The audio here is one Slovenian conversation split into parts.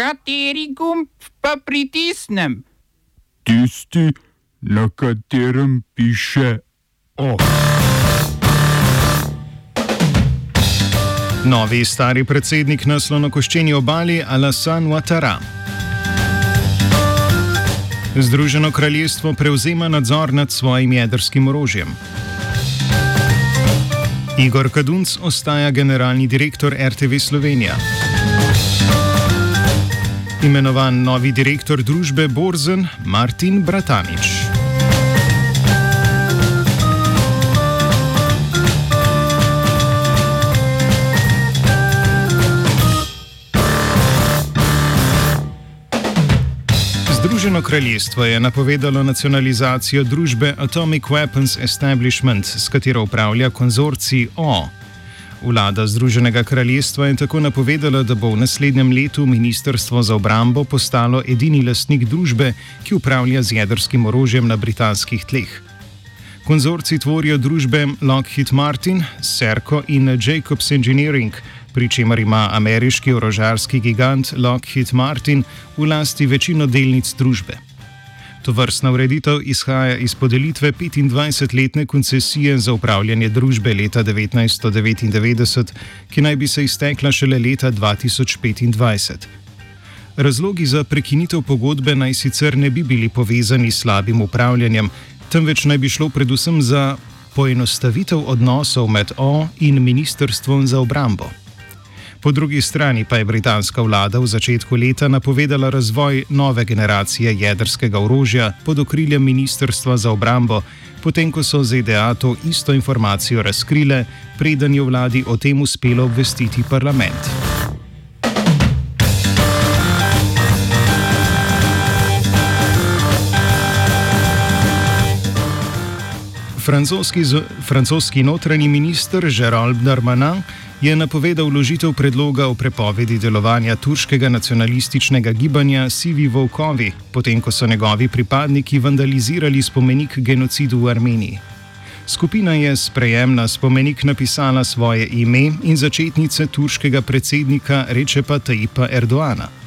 Kateri gumb pa pritisnem? Tisti, na katerem piše OF. Novi stari predsednik na slonokoščeni obali Alassane Ouattara. Združeno kraljestvo prevzema nadzor nad svojim jedrskim orožjem. Igor Kadunc ostaja generalni direktor RTV Slovenija. Imenovan novi direktor družbe Borzen Martin Bratanič. Združeno kraljestvo je napovedalo nacionalizacijo družbe Atomic Weapons Establishment, s katero upravlja konzorcij O. Vlada Združenega kraljestva je tako napovedala, da bo v naslednjem letu Ministrstvo za obrambo postalo edini lastnik družbe, ki upravlja z jedrskim orožjem na britanskih tleh. Konzorci tvorijo družbe Lockheed Martin, Serco in Jacobs Engineering, pri čemer ima ameriški orožarski gigant Lockheed Martin v lasti večino delnic družbe. To vrstna ureditev izhaja iz podelitve 25-letne koncesije za upravljanje družbe leta 1999, ki naj bi se iztekla šele leta 2025. Razlogi za prekinitev pogodbe naj sicer ne bi bili povezani s slabim upravljanjem, temveč naj bi šlo predvsem za poenostavitev odnosov med O in Ministrstvom za obrambo. Po drugi strani pa je britanska vlada v začetku leta napovedala razvoj nove generacije jedrskega orožja pod okriljem Ministrstva za obrambo, potem ko so ZDA to isto informacijo razkrile, preden je vladi o tem uspelo obvestiti parlament. Francoski, francoski notranji minister Gerald Darmanin je napovedal vložitev predloga o prepovedi delovanja turškega nacionalističnega gibanja Sivi Volkovi, potem ko so njegovi pripadniki vandalizirali spomenik genocidu v Armeniji. Skupina je sprejem na spomenik napisala svoje ime in začetnice turškega predsednika Rečepa Tajipa Erdoana.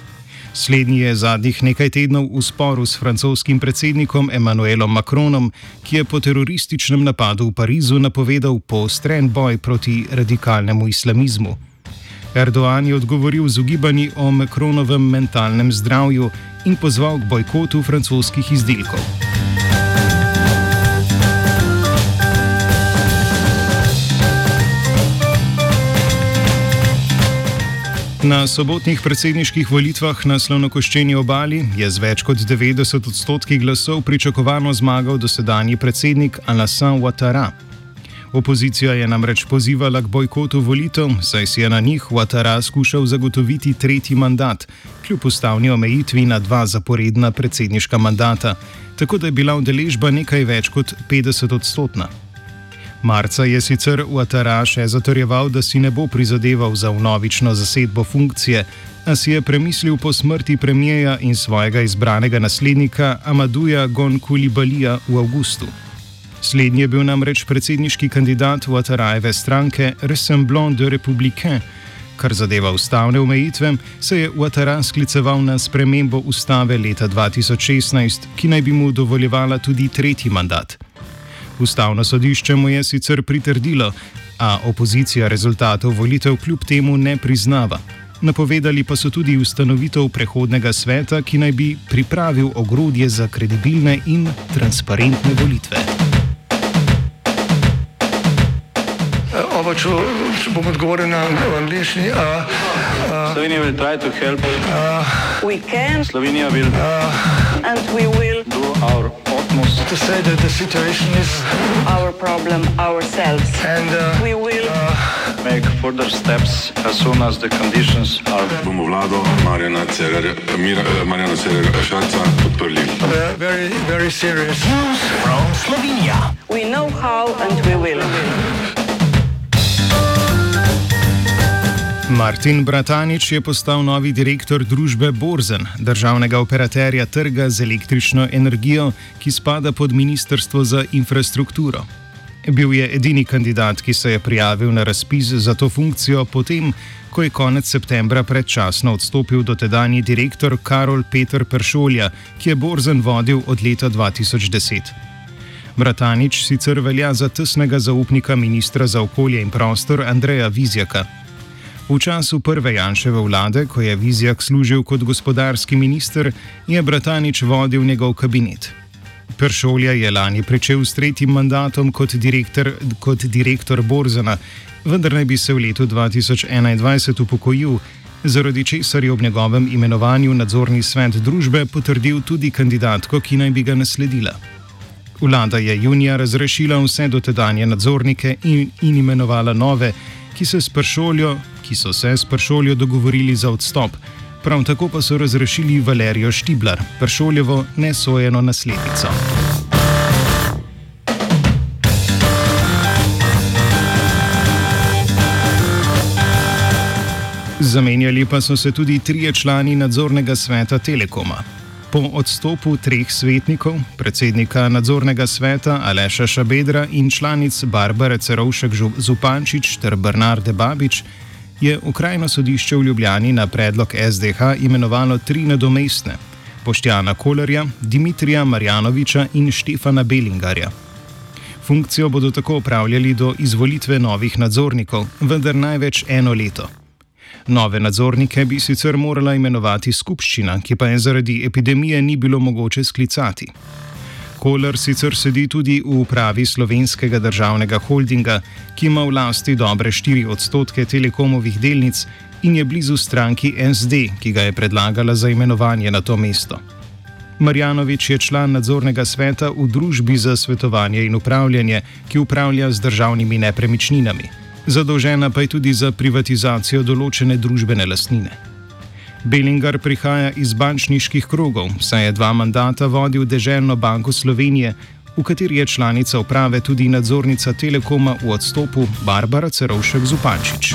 Slednji je zadnjih nekaj tednov v sporu s francoskim predsednikom Emmanuelom Macronom, ki je po terorističnem napadu v Parizu napovedal poostren boj proti radikalnemu islamizmu. Erdoan je odgovoril z ugibanji o Macronovem mentalnem zdravju in pozval k bojkotu francoskih izdelkov. Na sobotnih predsedniških volitvah na slonokoščeni obali je z več kot 90 odstotki glasov pričakovano zmagal dosedanji predsednik Alassane Ouattara. Opozicija je namreč pozivala k bojkotu volitev, saj si je na njih Ouattara skušal zagotoviti tretji mandat, kljub ustavni omejitvi na dva zaporedna predsedniška mandata, tako da je bila udeležba nekaj več kot 50 odstotna. Marca je sicer Ouattara še zatorjeval, da si ne bo prizadeval za vnovično zasedbo funkcije, a si je premislil po smrti premijeja in svojega izbranega naslednika Amaduja Gonkulibalija v avgustu. Slednji je bil namreč predsedniški kandidat Ouattarajeve stranke Ressemblant de Républicain. Kar zadeva ustavne omejitve, se je Ouattara skliceval na spremembo ustave leta 2016, ki naj bi mu dovoljevala tudi tretji mandat. Ustavno sodišče mu je sicer pritrdilo, a opozicija rezultatov volitev kljub temu ne priznava. Napovedali pa so tudi ustanovitev prehodnega sveta, ki naj bi pripravil ogrodje za kredibilne in transparentne volitve. Oba, če, če bom odgovoril na angliški. Slovenija bo poskušala pomagati. Slovenija bo naredila naš utmost to say that the situation is our problem ourselves. And uh, we will uh, make further steps as soon as the conditions are. Bomo vlado Marjana Cererja Šarca podprli. Very, very serious. News from Slovenia. We know how and we will. Martin Bratanič je postal novi direktor družbe Borzen, državnega operaterja trga z električno energijo, ki spada pod Ministrstvo za infrastrukturo. Bil je edini kandidat, ki se je prijavil na razpis za to funkcijo, potem, ko je konec septembra predčasno odstopil dotedanji direktor Karol Peter Peršolja, ki je Borzen vodil od leta 2010. Bratanič sicer velja za tesnega zaupnika ministra za okolje in prostor Andreja Vizjaka. V času prve Janševe vlade, ko je Vizjak služil kot gospodarski minister, je Bratanič vodil njegov kabinet. Peršolja je lani pričel s tretjim mandatom kot direktor, kot direktor Borzana, vendar naj bi se v letu 2021 upokojil, zaradi česar je ob njegovem imenovanju nadzorni svet družbe potrdil tudi kandidatko, ki naj bi ga nasledila. Vlada je junija razrešila vse dotedanje nadzornike in, in imenovala nove, ki, se pršoljo, ki so se s pršoljo dogovorili za odstop. Prav tako pa so razrešili Valerijo Štiblar, pršoljevo nesojeno naslednico. Zamenjali pa so se tudi trije člani nadzornega sveta Telekoma. Po odstopu treh svetnikov, predsednika nadzornega sveta Aleša Šabedra in članic Barbare Cerovšek Zupančič ter Bernarde Babič, je Ukrajino sodišče v Ljubljani na predlog SDH imenovalo tri nadomestne: Poštjana Kolerja, Dimitrija Marjanoviča in Štefana Belingarja. Funkcijo bodo tako upravljali do izvolitve novih nadzornikov, vendar največ eno leto. Nove nadzornike bi sicer morala imenovati skupščina, ki pa je zaradi epidemije ni bilo mogoče sklicati. Kolar sicer sedi tudi v upravi slovenskega državnega holdinga, ki ima v lasti dobre 4 odstotke telekomovih delnic in je blizu stranki SD, ki ga je predlagala za imenovanje na to mesto. Marjanovič je član nadzornega sveta v družbi za svetovanje in upravljanje, ki upravlja z državnimi nepremičninami zadolžena pa je tudi za privatizacijo določene družbene lastnine. Belingar prihaja iz bančniških krogov, saj je dva mandata vodil Deželno banko Slovenije, v kateri je članica uprave tudi nadzornica Telekoma v odstopu Barbara Cerovšek Zupančič.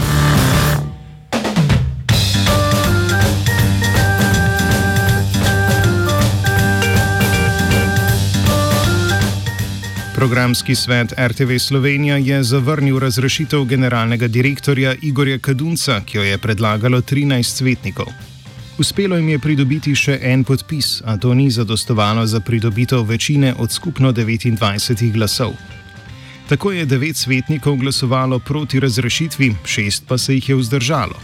Programski svet RTV Slovenija je zavrnil razrešitev generalnega direktorja Igorja Kadunca, ki jo je predlagalo 13 svetnikov. Uspelo jim je pridobiti še en podpis, a to ni zadostovalo za pridobitev večine od skupno 29 glasov. Tako je devet svetnikov glasovalo proti razrešitvi, šest pa se jih je vzdržalo.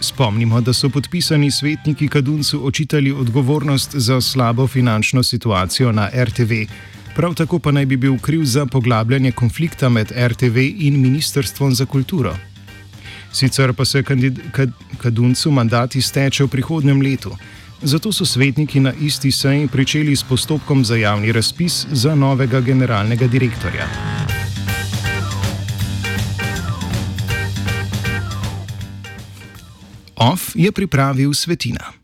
Spomnimo, da so podpisani svetniki Kaduncu očitali odgovornost za slabo finančno situacijo na RTV. Prav tako pa naj bi bil kriv za poglabljanje konflikta med RTV in Ministrstvom za kulturo. Sicer pa se Kaduncu mandat izteče v prihodnem letu, zato so svetniki na isti seji pričeli s postopkom za javni razpis za novega generalnega direktorja. OF je pripravil svetina.